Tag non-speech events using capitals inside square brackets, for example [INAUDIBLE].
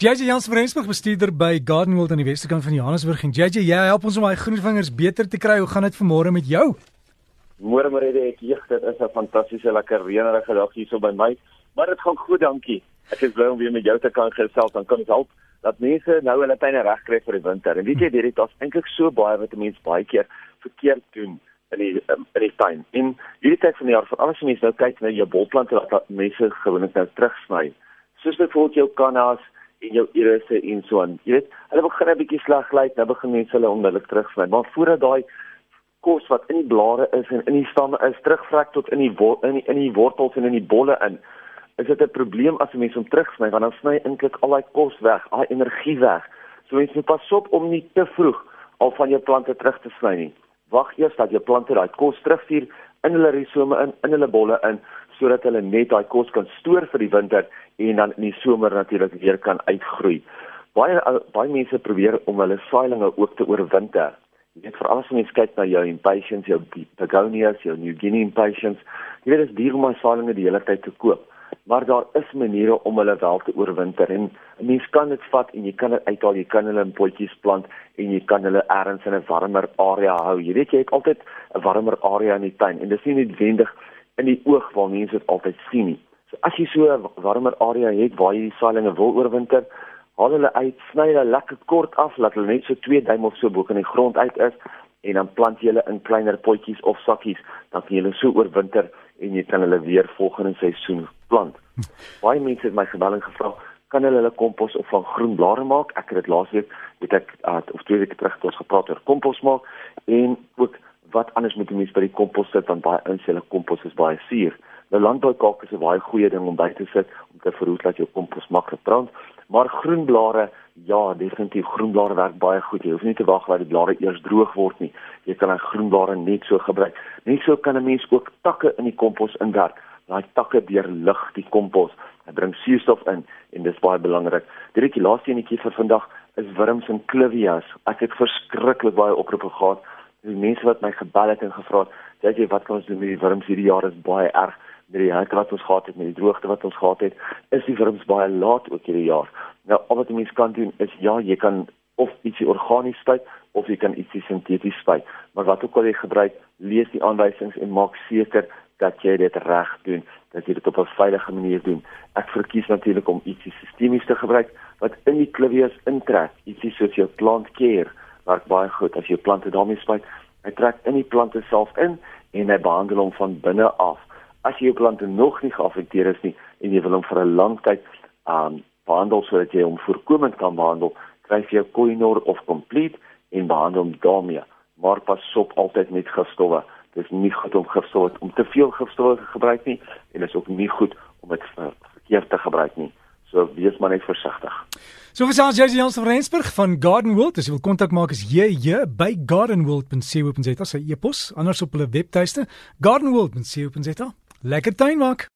JJ Jans van Rensburg bestuurder by Garden World aan die Westerkant van Johannesburg en JJ, jy help ons om daai groen vingers beter te kry. Hoe gaan dit vanmôre met jou? Môre môre ek hier, dit is 'n fantastiese lekker reënerige dag hier so by my. Maar dit gaan goed, dankie. Ek is bly om weer met jou te kan gesels. Dan kan ons help dat mense nou hulle tuine regkry vir die winter. En weet jy, dit is eintlik so baie wat mense baie keer verkeerd doen in die um, in die tuin. En hierdie tyd van die jaar, veral as mense nou kyk na jou bolplante wat mense gewoonlik nou terugsny. Soos byvoorbeeld jou kannas en jou irisse en so aan. Jy weet, hulle begin 'n bietjie sleg lyk, nou begin mense hulle onmiddellik terugsny. Maar voordat daai kos wat in die blare is en in die stamme is terugvrek tot in die in die, in die wortels en in die bolle in, is dit 'n probleem as 'n mens hom terugsny want dan sny eintlik al daai kos weg, al die energie weg. So mens moet pas op om nie te vroeg al van jou plante terug te sny nie. Wag eers dat jou plante daai kos terugstuur in hulle risome in, in hulle bolle in sodat hulle net daai kos kan stoor vir die winter en dan in die somer natuurlik weer kan uitgroei. Baie baie mense probeer om hulle saailinge ook te oorwinter. Jy weet veral as mense kyk na jou impatiens, jou begonias, jou New Guinea impatiens, jy weet dit is duur om saailinge die hele tyd te koop. Maar daar is maniere om hulle wel te oorwinter en 'n mens kan dit vat en jy kan dit uithaal, jy kan hulle in potjies plant en jy kan hulle ergens in 'n warmer area hou. Jy weet jy het altyd 'n warmer area in die tuin en dis nie noodwendig in die oog waar mense dit altyd sien nie. So as jy so 'n warmer area het waar jy die saailinge wil oorwinter, haal hulle uit, sny hulle lekker kort af, laat hulle net so 2 duim of so bo in die grond uit is en dan plant jy hulle in kleiner potjies of sakkies, dan kan jy hulle so oorwinter en jy kan hulle weer volgende seisoen plant. [LAUGHS] Baie mense het my gebel en gevra, kan hulle hulle kompos of van groen blare maak? Ek het dit laasweek, het ek uh, of twee weke terug het ons gepraat oor kompos maak en ook wat anders moet mense by die kompos sit want baie inselle kompos is baie suur. Nou landboukalk is 'n baie goeie ding om by te sit om te verhoed dat jou kompos maklik brand. Maar groenblare, ja, definitief groenblare werk baie goed. Jy hoef nie te wag dat die blare eers droog word nie. Jy kan daai groenblare net so gebruik. Net so kan 'n mens ook takke in die kompos inwerk. Daai takke deurlig die kompos. Dit bring suurstof in en dis baie belangrik. Dit die laaste enetjie vir vandag is wurms en clivias. Ek het verskriklik baie oproepe gehad. Die mense wat my gebel het en gevra het, "Jy wat kan ons doen met die wurms hierdie jaar is baie erg." met die hitte wat ons gehad het met die droogte wat ons gehad het, is die wurms baie laat ook hierdie jaar. Nou al wat mense kan doen is ja, jy kan of ietsie organies spuit of jy kan ietsie sinteties spuit. Maar wat ook al jy gebruik, lees die aanwysings en maak seker dat jy dit reg doen, dat jy dit op 'n veilige manier doen. Ek verkies natuurlik om ietsie sistemies te gebruik wat in die klivies intrek, ietsie soos jou plant care werk baie goed as jy plante daarmee spuit. Hy trek in die plante self in en hy behandel hom van binne af as jy jou plante nog nie geaffekteer is nie en jy wil hom vir 'n lang tyd um behandel sodat jy hom voorkomend kan behandel, kry jy Koinor of Complete en behandel hom daarmee. Maar pas op altyd met gifstowwe. Dit is nie goed om gifstowwe om te veel gifstowwe te gebruik nie en dit is ook nie goed om dit verkeerd te gebruik nie. So wees maar net versigtig. So vir ons Jesse Jansen van Rensburg van Garden World, as jy wil kontak maak is jy by gardenworld.co.za, sy e-pos, anders op hulle webtuiste gardenworld.co.za. Lekker tuin maak.